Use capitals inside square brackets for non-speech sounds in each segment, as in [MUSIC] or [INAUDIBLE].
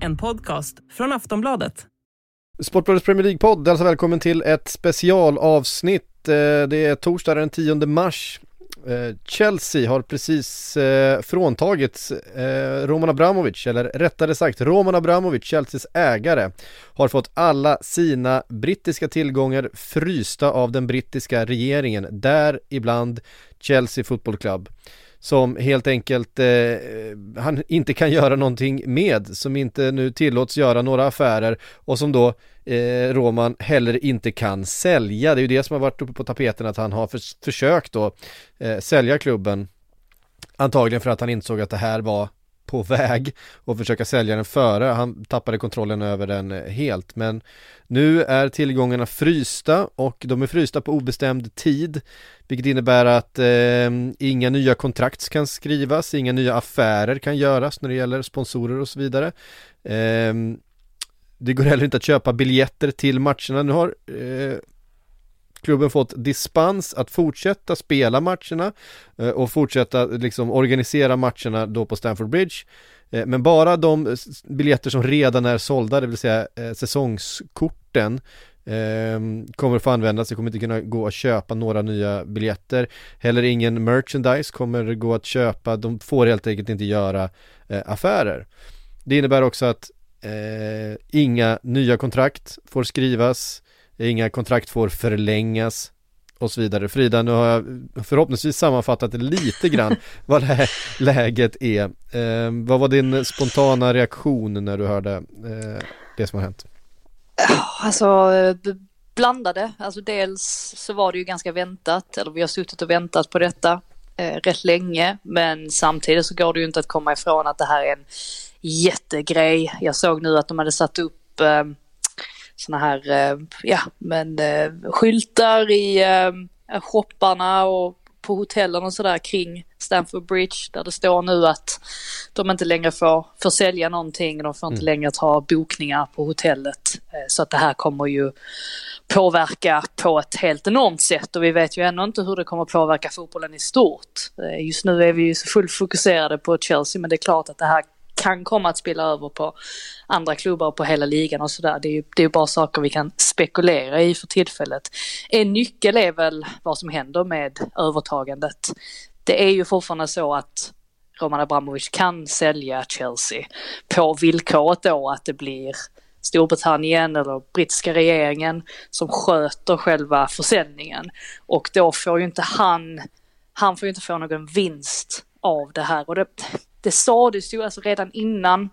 En podcast från Aftonbladet. Sportbladets Premier League-podd, alltså välkommen till ett specialavsnitt. Eh, det är torsdag den 10 mars. Eh, Chelsea har precis eh, fråntagits eh, Roman Abramovic, eller rättare sagt Roman Abramovic, Chelseas ägare, har fått alla sina brittiska tillgångar frysta av den brittiska regeringen, däribland Chelsea Football Club som helt enkelt eh, han inte kan göra någonting med, som inte nu tillåts göra några affärer och som då eh, Roman heller inte kan sälja. Det är ju det som har varit uppe på tapeten att han har för, försökt då eh, sälja klubben Antagligen för att han insåg att det här var på väg och försöka sälja den före. Han tappade kontrollen över den helt. Men nu är tillgångarna frysta och de är frysta på obestämd tid. Vilket innebär att eh, inga nya kontrakt kan skrivas, inga nya affärer kan göras när det gäller sponsorer och så vidare. Eh, det går heller inte att köpa biljetter till matcherna. Nu har eh, klubben fått dispens att fortsätta spela matcherna eh, och fortsätta liksom organisera matcherna då på Stamford Bridge. Eh, men bara de biljetter som redan är sålda, det vill säga eh, säsongskorten ehm, kommer få användas, det kommer inte kunna gå att köpa några nya biljetter. Heller ingen merchandise kommer gå att köpa, de får helt enkelt inte göra affärer. Det innebär också att eh, inga nya kontrakt får skrivas. Inga kontrakt får förlängas och så vidare. Frida, nu har jag förhoppningsvis sammanfattat lite grann [LAUGHS] vad lä läget är. Eh, vad var din spontana reaktion när du hörde eh, det som har hänt? Alltså blandade, alltså dels så var det ju ganska väntat, eller vi har suttit och väntat på detta eh, rätt länge, men samtidigt så går det ju inte att komma ifrån att det här är en jättegrej. Jag såg nu att de hade satt upp eh, såna här, eh, ja men eh, skyltar i eh, shopparna och på hotellen och sådär kring Stamford Bridge där det står nu att de inte längre får, får sälja någonting, de får inte mm. längre ta bokningar på hotellet. Så att det här kommer ju påverka på ett helt enormt sätt och vi vet ju ännu inte hur det kommer påverka fotbollen i stort. Just nu är vi ju så fullt fokuserade på Chelsea men det är klart att det här kan komma att spilla över på andra klubbar och på hela ligan och sådär. Det är ju det är bara saker vi kan spekulera i för tillfället. En nyckel är väl vad som händer med övertagandet. Det är ju fortfarande så att Roman Abramovic kan sälja Chelsea på villkoret då att det blir Storbritannien eller brittiska regeringen som sköter själva försäljningen. Och då får ju inte han, han får ju inte få någon vinst av det här. Och det, det sades ju alltså redan innan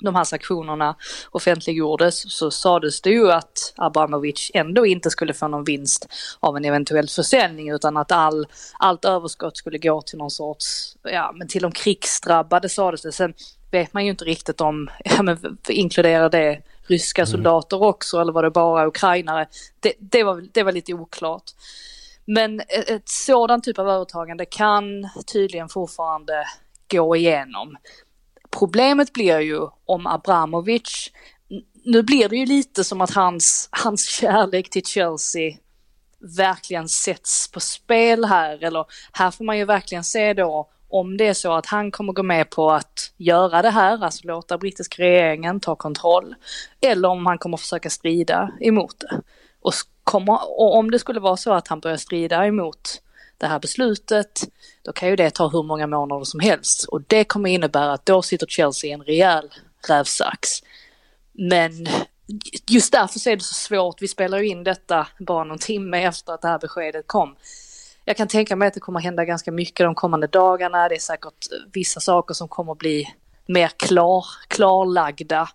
de här sanktionerna offentliggjordes så sades det ju att Abramovic ändå inte skulle få någon vinst av en eventuell försäljning utan att all, allt överskott skulle gå till någon sorts, ja men till de krigsdrabbade sades det. Sen vet man ju inte riktigt om, ja men inkluderar det ryska mm. soldater också eller var det bara ukrainare? Det, det, var, det var lite oklart. Men ett, ett sådant typ av övertagande kan tydligen fortfarande gå igenom. Problemet blir ju om Abramovic, nu blir det ju lite som att hans, hans kärlek till Chelsea verkligen sätts på spel här, eller här får man ju verkligen se då om det är så att han kommer gå med på att göra det här, alltså låta brittiska regeringen ta kontroll, eller om han kommer försöka strida emot det. Och, kommer, och om det skulle vara så att han börjar strida emot det här beslutet, då kan ju det ta hur många månader som helst och det kommer innebära att då sitter Chelsea i en rejäl rävsax. Men just därför så är det så svårt, vi spelar ju in detta bara någon timme efter att det här beskedet kom. Jag kan tänka mig att det kommer hända ganska mycket de kommande dagarna, det är säkert vissa saker som kommer bli mer klar, klarlagda.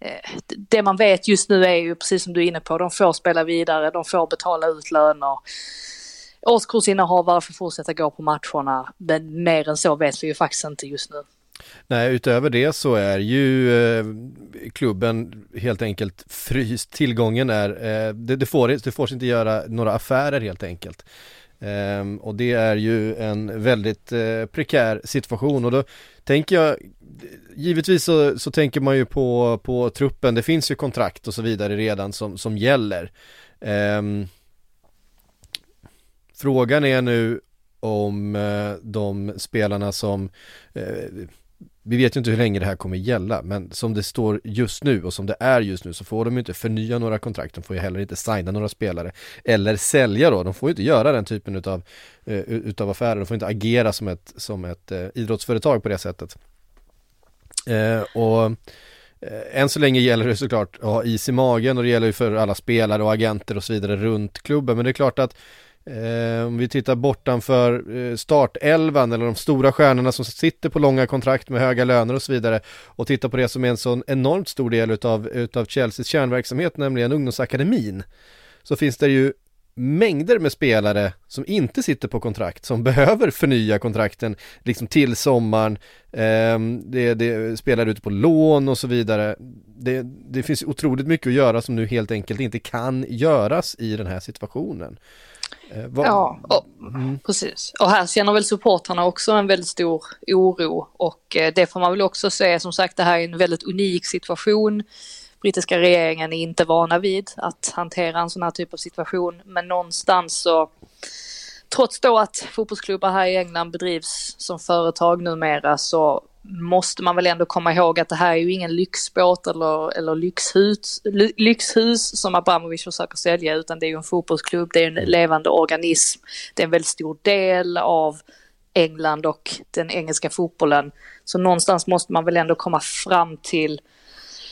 Eh, det man vet just nu är ju precis som du är inne på, de får spela vidare, de får betala ut löner årskursinnehavare får fortsätta gå på matcherna, men mer än så vet vi ju faktiskt inte just nu. Nej, utöver det så är ju eh, klubben helt enkelt fryst. Tillgången är, eh, det, det, får, det får inte göra några affärer helt enkelt. Eh, och det är ju en väldigt eh, prekär situation och då tänker jag Givetvis så, så tänker man ju på, på truppen, det finns ju kontrakt och så vidare redan som, som gäller. Um, Frågan är nu om eh, de spelarna som eh, vi vet ju inte hur länge det här kommer gälla, men som det står just nu och som det är just nu så får de ju inte förnya några kontrakt, de får ju heller inte signa några spelare eller sälja då, de får ju inte göra den typen utav, eh, utav affärer, de får inte agera som ett, som ett eh, idrottsföretag på det sättet. Eh, och än så länge gäller det såklart att ha is i magen och det gäller ju för alla spelare och agenter och så vidare runt klubben, men det är klart att Eh, om vi tittar bortanför eh, startelvan eller de stora stjärnorna som sitter på långa kontrakt med höga löner och så vidare och tittar på det som är en sån enormt stor del utav, utav Chelseas kärnverksamhet, nämligen ungdomsakademin, så finns det ju mängder med spelare som inte sitter på kontrakt, som [LAUGHS] behöver förnya kontrakten liksom till sommaren. Eh, det, det spelar ute på lån och så vidare. Det, det finns otroligt mycket att göra som nu helt enkelt inte kan göras i den här situationen. Eh, vad... Ja, och, mm. precis. Och här känner väl supportrarna också en väldigt stor oro och eh, det får man väl också se, som sagt det här är en väldigt unik situation. Brittiska regeringen är inte vana vid att hantera en sån här typ av situation, men någonstans så trots då att fotbollsklubbar här i England bedrivs som företag numera så måste man väl ändå komma ihåg att det här är ju ingen lyxbåt eller, eller lyxhus, lyxhus som Abramovic försöker sälja utan det är ju en fotbollsklubb, det är en mm. levande organism, det är en väldigt stor del av England och den engelska fotbollen. Så någonstans måste man väl ändå komma fram till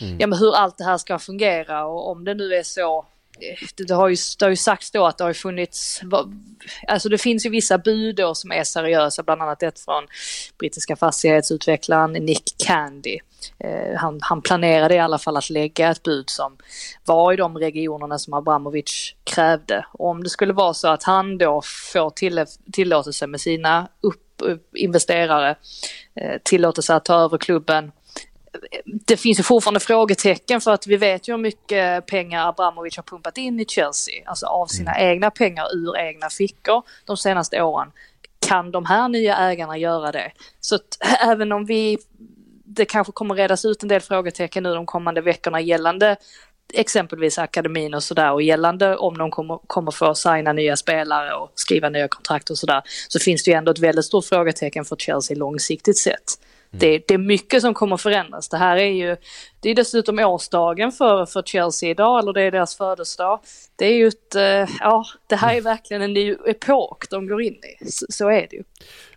mm. ja, men hur allt det här ska fungera och om det nu är så det har, ju, det har ju sagts då att det har funnits, alltså det finns ju vissa bud då som är seriösa, bland annat ett från brittiska fastighetsutvecklaren Nick Candy. Eh, han, han planerade i alla fall att lägga ett bud som var i de regionerna som Abramovic krävde. Och om det skulle vara så att han då får till, tillåtelse med sina upp, investerare, eh, tillåtelse att ta över klubben det finns ju fortfarande frågetecken för att vi vet ju hur mycket pengar Abramovic har pumpat in i Chelsea, alltså av sina mm. egna pengar ur egna fickor de senaste åren. Kan de här nya ägarna göra det? Så att [CLEARS THROAT] även om vi, det kanske kommer redas ut en del frågetecken nu de kommande veckorna gällande exempelvis akademin och sådär och gällande om de kommer, kommer få signa nya spelare och skriva nya kontrakt och sådär så finns det ju ändå ett väldigt stort frågetecken för Chelsea långsiktigt sett. Mm. Det, det, är mycket som kommer förändras. Det här är ju, det är dessutom årsdagen för, för Chelsea idag, eller det är deras födelsedag. Det är ju ett, eh, ja, det här är verkligen en ny epok de går in i. Så, så är det ju.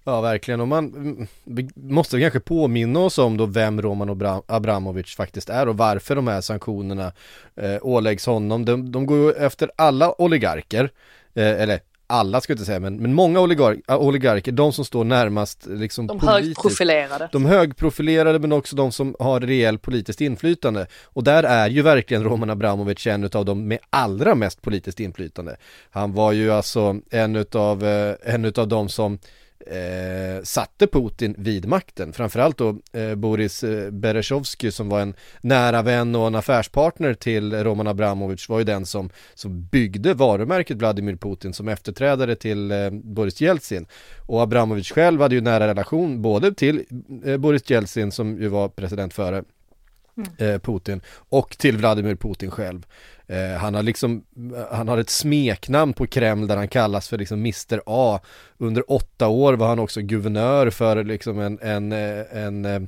Ja, verkligen. Och man måste kanske påminna oss om då vem Roman Abramovic faktiskt är och varför de här sanktionerna eh, åläggs honom. De, de går ju efter alla oligarker, eh, eller alla ska jag inte säga, men, men många oligark, äh, oligarker, de som står närmast liksom De högprofilerade. De högprofilerade men också de som har rejäl politiskt inflytande. Och där är ju verkligen Roman Abramovic en utav de med allra mest politiskt inflytande. Han var ju alltså en utav, eh, en utav de som eh, satte Putin vid makten. Framförallt då eh, Boris eh, Berezovsky som var en nära vän och en affärspartner till Roman Abramovic var ju den som, som byggde varumärket Vladimir Putin som efterträdare till eh, Boris Jeltsin. Och Abramovic själv hade ju nära relation både till eh, Boris Jeltsin som ju var president före mm. Eh, Putin och till Vladimir Putin själv. Eh, han har liksom, han har ett smeknamn på Kreml där han kallas för liksom Mr A. Under åtta år var han också guvernör för liksom en, en, eh, en, en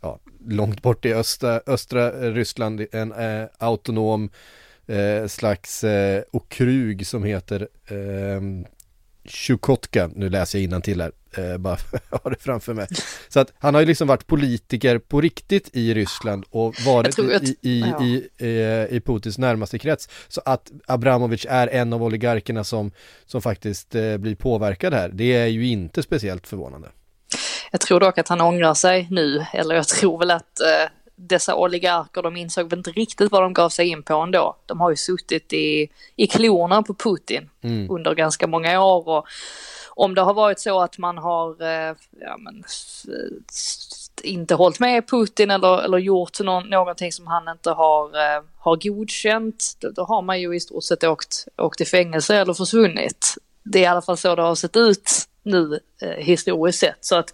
ja, långt bort i östra, östra Ryssland, en eh, autonom eh, slags eh, okrug som heter eh, Chukotka, nu läser jag till här, eh, bara har det framför mig. Så att han har ju liksom varit politiker på riktigt i Ryssland och varit att, i, i, ja. i, i, i, Putins närmaste krets. Så att Abramovic är en av oligarkerna som, som faktiskt eh, blir påverkad här, det är ju inte speciellt förvånande. Jag tror dock att han ångrar sig nu, eller jag tror väl att eh, dessa oligarker, de insåg väl inte riktigt vad de gav sig in på ändå. De har ju suttit i, i klorna på Putin mm. under ganska många år och om det har varit så att man har eh, ja, men, inte hållit med Putin eller, eller gjort någon, någonting som han inte har, eh, har godkänt, då, då, har man ju i stort sett åkt, åkt i fängelse eller försvunnit. Det är i alla fall så det har sett ut nu eh, historiskt sett. Så att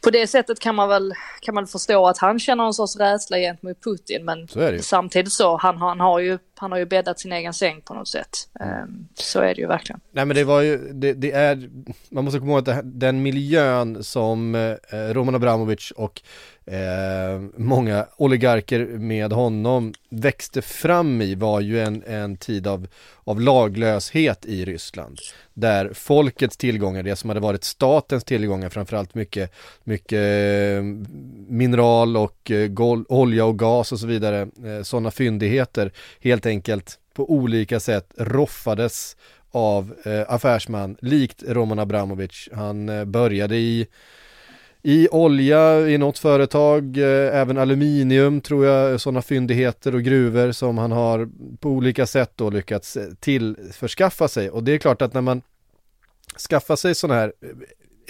på det sättet kan man väl kan man förstå att han känner en sorts rädsla gentemot Putin. Men samtidigt så, han, han, har ju, han har ju bäddat sin egen säng på något sätt. Ehm, så är det ju verkligen. Nej men det var ju, det, det är, man måste komma ihåg att den miljön som eh, Roman Abramovic och eh, många oligarker med honom växte fram i var ju en, en tid av, av laglöshet i Ryssland. Där folkets tillgångar, det som hade varit statens tillgångar, framförallt mycket, mycket eh, mineral och eh, gol, olja och gas och så vidare, eh, sådana fyndigheter helt enkelt enkelt på olika sätt roffades av eh, affärsman likt Roman Abramovic. Han eh, började i i olja i något företag, eh, även aluminium tror jag, sådana fyndigheter och gruvor som han har på olika sätt då lyckats eh, tillförskaffa sig. Och det är klart att när man skaffar sig sådana här eh,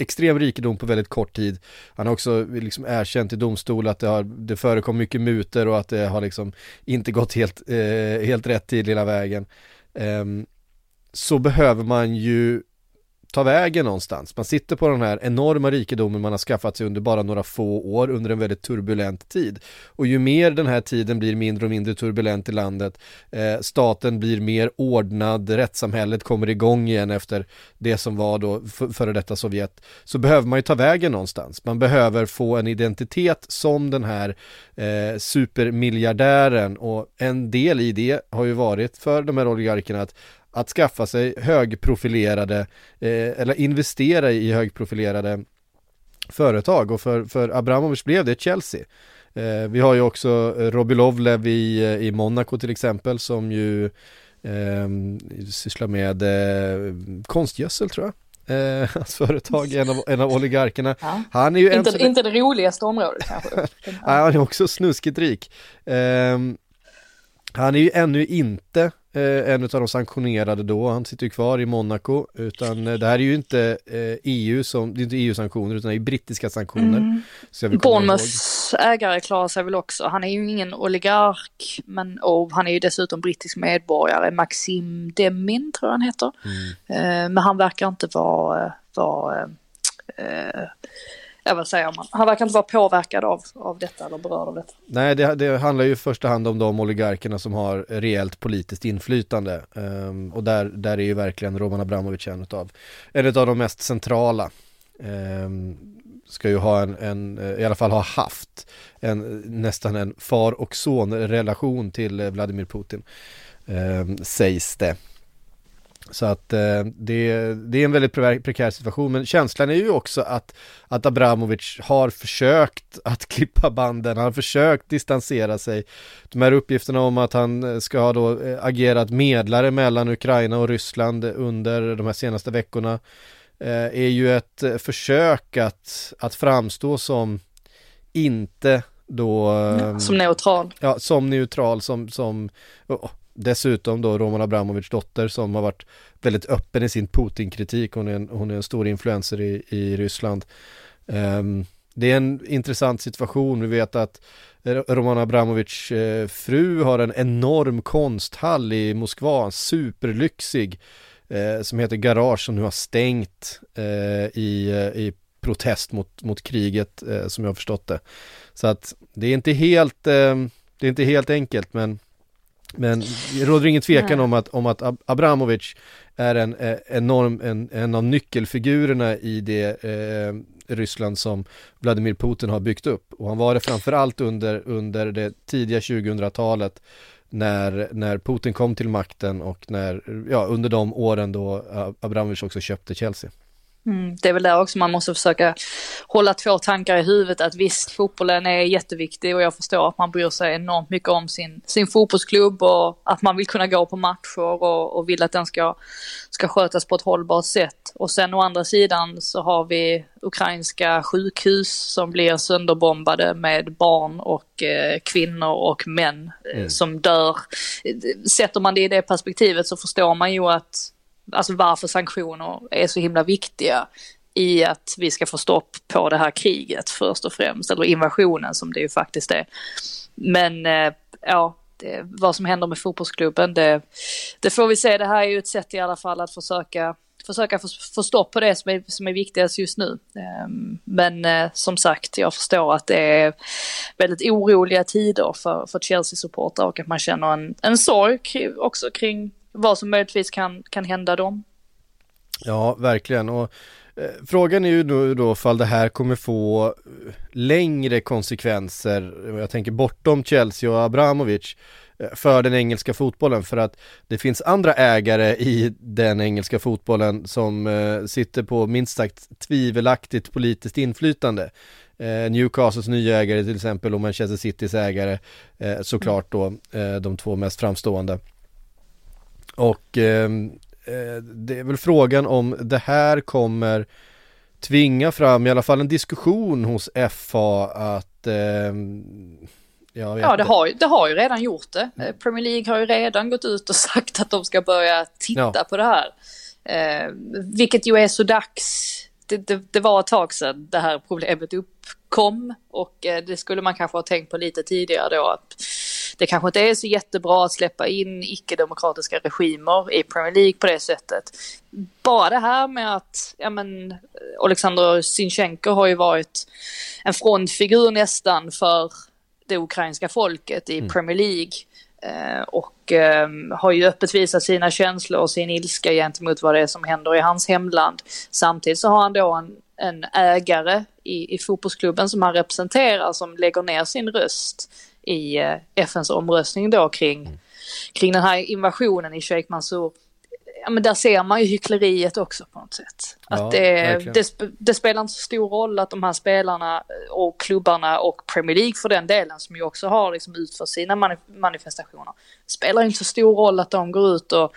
extrem rikedom på väldigt kort tid. Han har också liksom erkänt i domstol att det, har, det förekom mycket muter och att det har liksom inte gått helt, eh, helt rätt till hela vägen. Eh, så behöver man ju ta vägen någonstans. Man sitter på den här enorma rikedomen man har skaffat sig under bara några få år under en väldigt turbulent tid. Och ju mer den här tiden blir mindre och mindre turbulent i landet, eh, staten blir mer ordnad, rättssamhället kommer igång igen efter det som var då före detta Sovjet, så behöver man ju ta vägen någonstans. Man behöver få en identitet som den här eh, supermiljardären och en del i det har ju varit för de här oligarkerna att att skaffa sig högprofilerade eh, eller investera i högprofilerade företag och för, för Abramovic blev det Chelsea. Eh, vi har ju också Robbie Lovlev i, i Monaco till exempel som ju eh, sysslar med eh, konstgödsel tror jag. Eh, [LAUGHS] hans företag, en av, en av oligarkerna. Ja. Han är ju inte, en, inte det roligaste området kanske. [LAUGHS] han är också snuskigt rik. Eh, han är ju ännu inte eh, en av de sanktionerade då, han sitter ju kvar i Monaco, utan eh, det här är ju inte eh, EU som, det är inte EU-sanktioner utan det är brittiska sanktioner. Mm. Bournemouths ägare klarar sig väl också, han är ju ingen oligark, men och han är ju dessutom brittisk medborgare, Maxim Demin tror jag han heter. Mm. Men han verkar inte vara, vara ja, vad säger man, han verkar inte vara påverkad av, av detta eller berörd av detta. Nej, det, det handlar ju i första hand om de oligarkerna som har rejält politiskt inflytande. Um, och där, där är ju verkligen Roman Abramovic en av, en av de mest centrala. Um, ska ju ha en, en, eh, i alla fall ha haft en, nästan en far och son relation till eh, Vladimir Putin. Um, sägs det. Så att eh, det, det är en väldigt prekär situation, men känslan är ju också att, att Abramovic har försökt att [LAUGHS] klippa banden, han har försökt distansera sig. De här uppgifterna om att han ska ha då eh, agerat medlare mellan Ukraina och Ryssland under de här senaste veckorna eh, är ju ett försök att, att framstå som inte då... Som neutral. Ja, som neutral, som, som Dessutom då Roman Abramovics dotter som har varit väldigt öppen i sin Putin-kritik. Hon är en, hon är en stor influencer i, i Ryssland. Um, det är en intressant situation. Vi vet att Roman Abramovics eh, fru har en enorm konsthall i Moskva, superlyxig, eh, som heter Garage som nu har stängt eh, i, eh, i protest mot, mot kriget eh, som jag har förstått det. Så att det är inte helt, eh, det är inte helt enkelt men men det råder ingen tvekan om att, om att Abramovic är en eh, enorm, en, en av nyckelfigurerna i det eh, Ryssland som Vladimir Putin har byggt upp. Och han var det framförallt under, under det tidiga 2000-talet när, när Putin kom till makten och när, ja, under de åren då Abramovic också köpte Chelsea. Mm, det är väl där också man måste försöka hålla två tankar i huvudet att visst fotbollen är jätteviktig och jag förstår att man bryr sig enormt mycket om sin, sin fotbollsklubb och att man vill kunna gå på matcher och, och vill att den ska, ska skötas på ett hållbart sätt. Och sen å andra sidan så har vi ukrainska sjukhus som blir sönderbombade med barn och eh, kvinnor och män eh, mm. som dör. Sätter man det i det perspektivet så förstår man ju att alltså varför sanktioner är så himla viktiga i att vi ska få stopp på det här kriget först och främst, eller invasionen som det ju faktiskt är. Men eh, ja, det, vad som händer med fotbollsklubben, det, det får vi se. Det här är ju ett sätt i alla fall att försöka försöka få, få stopp på det som är, som är viktigast just nu. Ehm, men eh, som sagt, jag förstår att det är väldigt oroliga tider för, för Chelsea-supportrar och att man känner en, en sorg också kring vad som möjligtvis kan, kan hända dem. Ja, verkligen. Och eh, Frågan är ju då, då fall det här kommer få eh, längre konsekvenser, jag tänker bortom Chelsea och Abramovic eh, för den engelska fotbollen för att det finns andra ägare i den engelska fotbollen som eh, sitter på minst sagt tvivelaktigt politiskt inflytande. Eh, Newcastles nya ägare till exempel och Manchester Citys ägare eh, såklart då eh, de två mest framstående. Och ehm, Eh, det är väl frågan om det här kommer tvinga fram i alla fall en diskussion hos FA att eh, ja, det har, det har ju redan gjort det. Eh, Premier League har ju redan gått ut och [LAUGHS] sagt att de ska börja titta ja. på det här. Eh, vilket ju är så dags. Det, det, det, var ett tag sedan det här problemet uppkom och eh, det skulle man kanske ha tänkt på lite tidigare då. Att det kanske inte är så jättebra att släppa in icke-demokratiska regimer i Premier League på det sättet. Bara det här med att, ja men, Alexander Sinchenko har ju varit en frontfigur nästan för det ukrainska folket i mm. Premier League. Eh, och eh, har ju öppet visat sina känslor och sin ilska gentemot vad det är som händer i hans hemland. Samtidigt så har han då en, en ägare i, i fotbollsklubben som han representerar som lägger ner sin röst i eh, FNs omröstning då kring, mm. kring den här invasionen i Sheikh Mansour. Ja, men där ser man ju hyckleriet också på något sätt. Att ja, det, det, det, spelar inte så stor roll att de här spelarna och klubbarna och Premier League för den delen som ju också har liksom utfört sina manifestationer. Det spelar inte så stor roll att de går ut och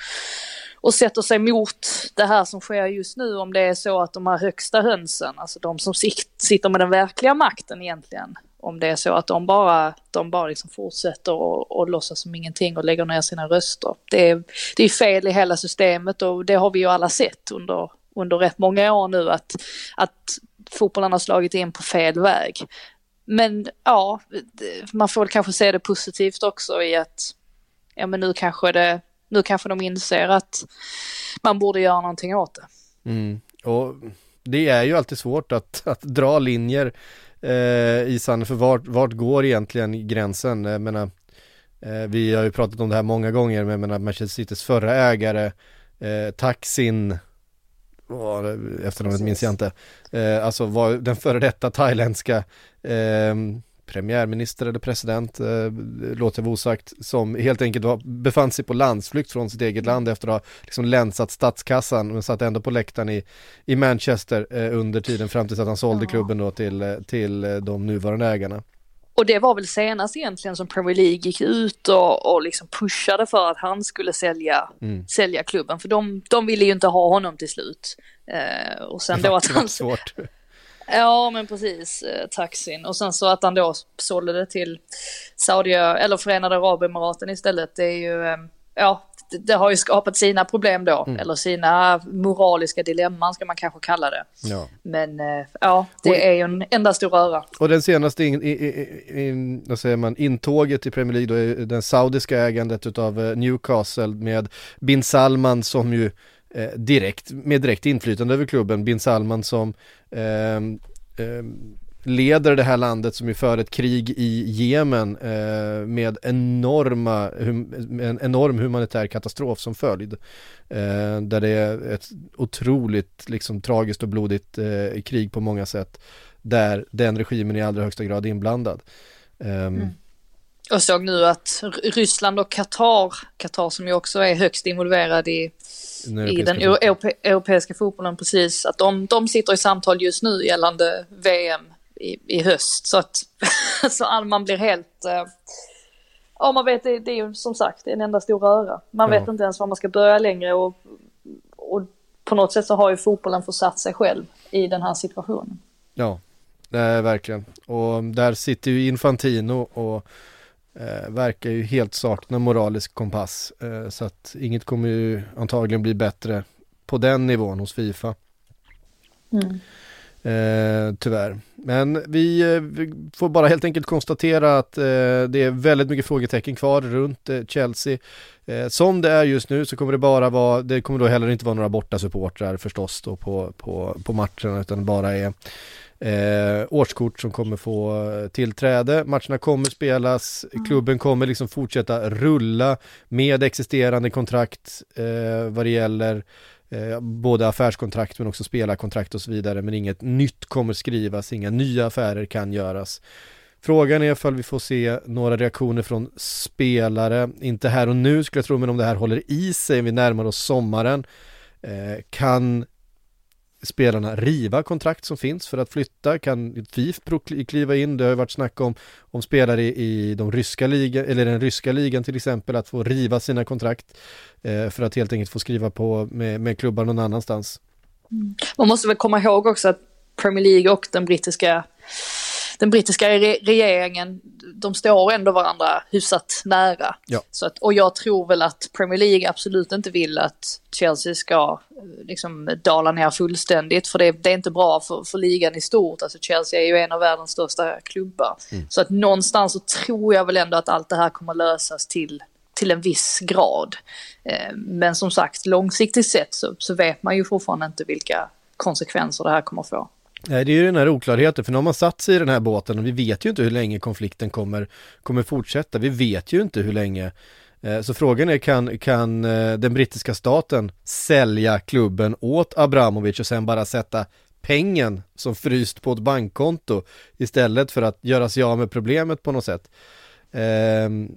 och sätter sig mot det här som sker just nu om det är så att de här högsta hönsen, alltså de som sitter med den verkliga makten egentligen, om det är så att de bara, de bara liksom fortsätter och, och låtsas som ingenting och lägger ner sina röster. Det är, det är fel i hela systemet och det har vi ju alla sett under, under rätt många år nu att, att fotbollen har slagit in på fel väg. Men ja, man får väl kanske se det positivt också i att ja men nu kanske det, nu kanske de inser att man borde göra någonting åt det. Mm. Och det är ju alltid svårt att, att dra linjer eh, i Sanne, för vart, vart går egentligen gränsen? Jag menar, eh, vi har ju pratat om det här många gånger, men jag menar Manchester Citys förra ägare, eh, Taxin, oh, efternamnet minns jag inte, eh, alltså var den före detta thailändska eh, premiärminister eller president, eh, låter jag osagt, som helt enkelt var, befann sig på landsflykt från sitt eget land efter att ha liksom länsat statskassan men satt ändå på läktaren i, i Manchester eh, under tiden fram tills att han sålde klubben då till, eh, till eh, de nuvarande ägarna. Och det var väl senast egentligen som Premier League gick ut och, och liksom pushade för att han skulle sälja, mm. sälja klubben. För de, de ville ju inte ha honom till slut. Eh, och sen då att han... Svårt. Ja men precis, eh, taxin. Och sen så att han då sålde det till Saudi eller Förenade Arabemiraten istället. Det är ju, eh, ja, det, har ju skapat sina problem då. Mm. Eller sina moraliska dilemman ska man kanske kalla det. Ja. Men eh, ja, det och, är ju en enda stor röra. Och den senaste in, in, in, vad säger man, intåget i Premier League då är det saudiska ägandet av Newcastle med bin Salman som ju eh, direkt, med direkt inflytande över klubben. Bin Salman som eh, eh, leder det här landet som ju för ett krig i Jemen eh, med enorma, hum, en enorm humanitär katastrof som följd. Eh, där det är ett otroligt liksom tragiskt och blodigt eh, krig på många sätt. Där den regimen i allra högsta grad inblandad. Ehm, mm. Jag såg nu att Ryssland och Qatar, Qatar som ju också är högst involverad i, den i den europe, europeiska fotbollen precis, att de, de sitter i samtal just nu gällande VM i, i höst. Så att [LAUGHS] så man blir helt, eh, ja man vet det, det är ju som sagt en enda stor röra. Man ja. vet inte ens var man ska börja längre och, och på något sätt så har ju fotbollen försatt sig själv i den här situationen. Ja, det är verkligen. Och där sitter ju Infantino och eh, verkar ju helt sakna moralisk kompass. Eh, så att inget kommer ju antagligen bli bättre på den nivån hos Fifa. Mm. Eh, tyvärr. Men vi, eh, vi, får bara helt enkelt konstatera att eh, det är väldigt mycket frågetecken kvar runt eh, Chelsea. Eh, som det är just nu så kommer det bara vara, det kommer då heller inte vara några borta supportrar förstås då på, på, på matcherna utan bara är eh, årskort som kommer få eh, tillträde. Matcherna kommer spelas, mm. klubben kommer liksom fortsätta rulla med existerande kontrakt eh, vad det gäller eh, både affärskontrakt men också spelarkontrakt och så vidare. Men inget nytt kommer skrivas, inga nya affärer kan göras. Frågan är ifall vi får se några reaktioner från spelare, inte här och nu skulle jag tro, men om det här håller i sig, vi närmar oss sommaren. Eh, kan spelarna riva kontrakt som finns för att flytta? Kan FIF kliva in? Det har ju varit snack om, om spelare i, de ryska liga, eller den ryska ligan till exempel, att få riva sina kontrakt eh, för att helt enkelt få skriva på med, med klubbar någon annanstans. Mm. Man måste väl komma ihåg också att Premier League och den brittiska den brittiska re regeringen, de står ändå varandra hyfsat nära. Ja. Så att, och jag tror väl att Premier League absolut inte vill att Chelsea ska eh, liksom dala ner fullständigt, för det, det är inte bra för, för ligan i stort. Alltså Chelsea är ju en av världens största klubbar. Mm. Så att någonstans så tror jag väl ändå att allt det här kommer lösas till till en viss grad. Eh, men som sagt, långsiktigt sett så, så vet man ju fortfarande inte vilka konsekvenser det här kommer att få. Nej, det är ju den här oklarheten, för nu har man satt sig i den här båten och vi vet ju inte hur länge konflikten kommer, kommer fortsätta. Vi vet ju inte hur länge. Eh, så frågan är, kan, kan eh, den brittiska staten sälja klubben åt Abramovic och sen bara sätta pengen som fryst på ett bankkonto istället för att göra sig av med problemet på något sätt. Ehm,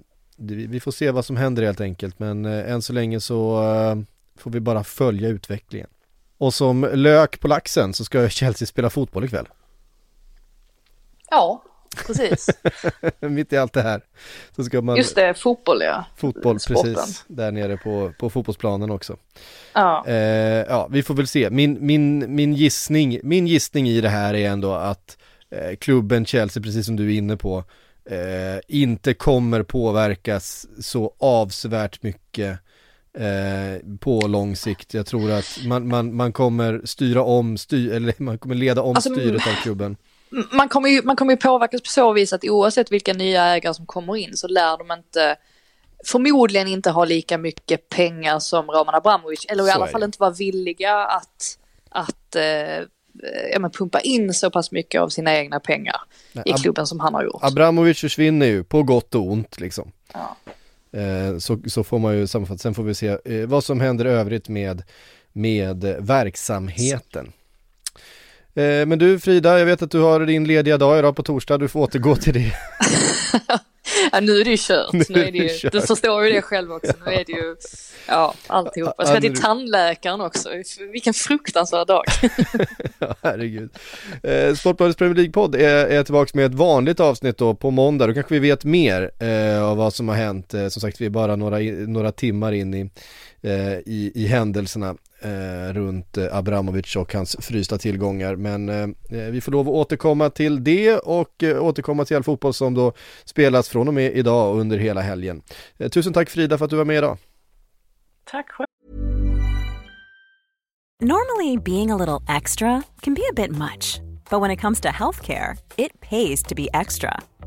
vi får se vad som händer helt enkelt, men eh, än så länge så får vi bara följa utvecklingen. Och som lök på laxen så ska Chelsea spela fotboll ikväll. Ja, precis. [LAUGHS] Mitt i allt det här. Så ska man... Just det, fotboll ja. Fotboll, Sporten. precis. Där nere på, på fotbollsplanen också. Ja. Eh, ja, vi får väl se. Min, min, min, gissning, min gissning i det här är ändå att eh, klubben Chelsea, precis som du är inne på, eh, inte kommer påverkas så avsevärt mycket Eh, på lång sikt. Jag tror att man, man, man kommer styra om, styr, eller man kommer leda om alltså, styret av klubben. Man kommer, ju, man kommer ju påverkas på så vis att oavsett vilka nya ägare som kommer in så lär de inte förmodligen inte ha lika mycket pengar som Roman Abramovic eller i alla fall inte vara villiga att, att eh, ja, men pumpa in så pass mycket av sina egna pengar Nej, i klubben som han har gjort. Abramovic försvinner ju på gott och ont liksom. Ja. Eh, så, så får man ju sammanfatta, sen får vi se eh, vad som händer övrigt med, med verksamheten. Eh, men du Frida, jag vet att du har din lediga dag idag på torsdag, du får återgå till det. [LAUGHS] [LAUGHS] ja, nu är det ju kört. Nu, nu är det ju. Du förstår ju det själv också. Nu är det ju, [LAUGHS] ja, alltihop. Jag ska till tandläkaren också. Vilken fruktansvärd dag. [LAUGHS] ja, herregud. Eh, Sportbladets Premier League-podd är, är tillbaka med ett vanligt avsnitt då på måndag. Då kanske vi vet mer eh, av vad som har hänt. Eh, som sagt, vi är bara några, några timmar in i, eh, i, i händelserna eh, runt eh, Abramovic och hans frysta tillgångar. Men eh, eh, vi får lov att återkomma till det och eh, återkomma till all fotboll som då spelas från och med idag och under hela helgen. Eh, tusen tack Frida för att du var med idag. Tack själv. Normally being a little extra can be a bit much. But when it comes to healthcare, it pays to be extra.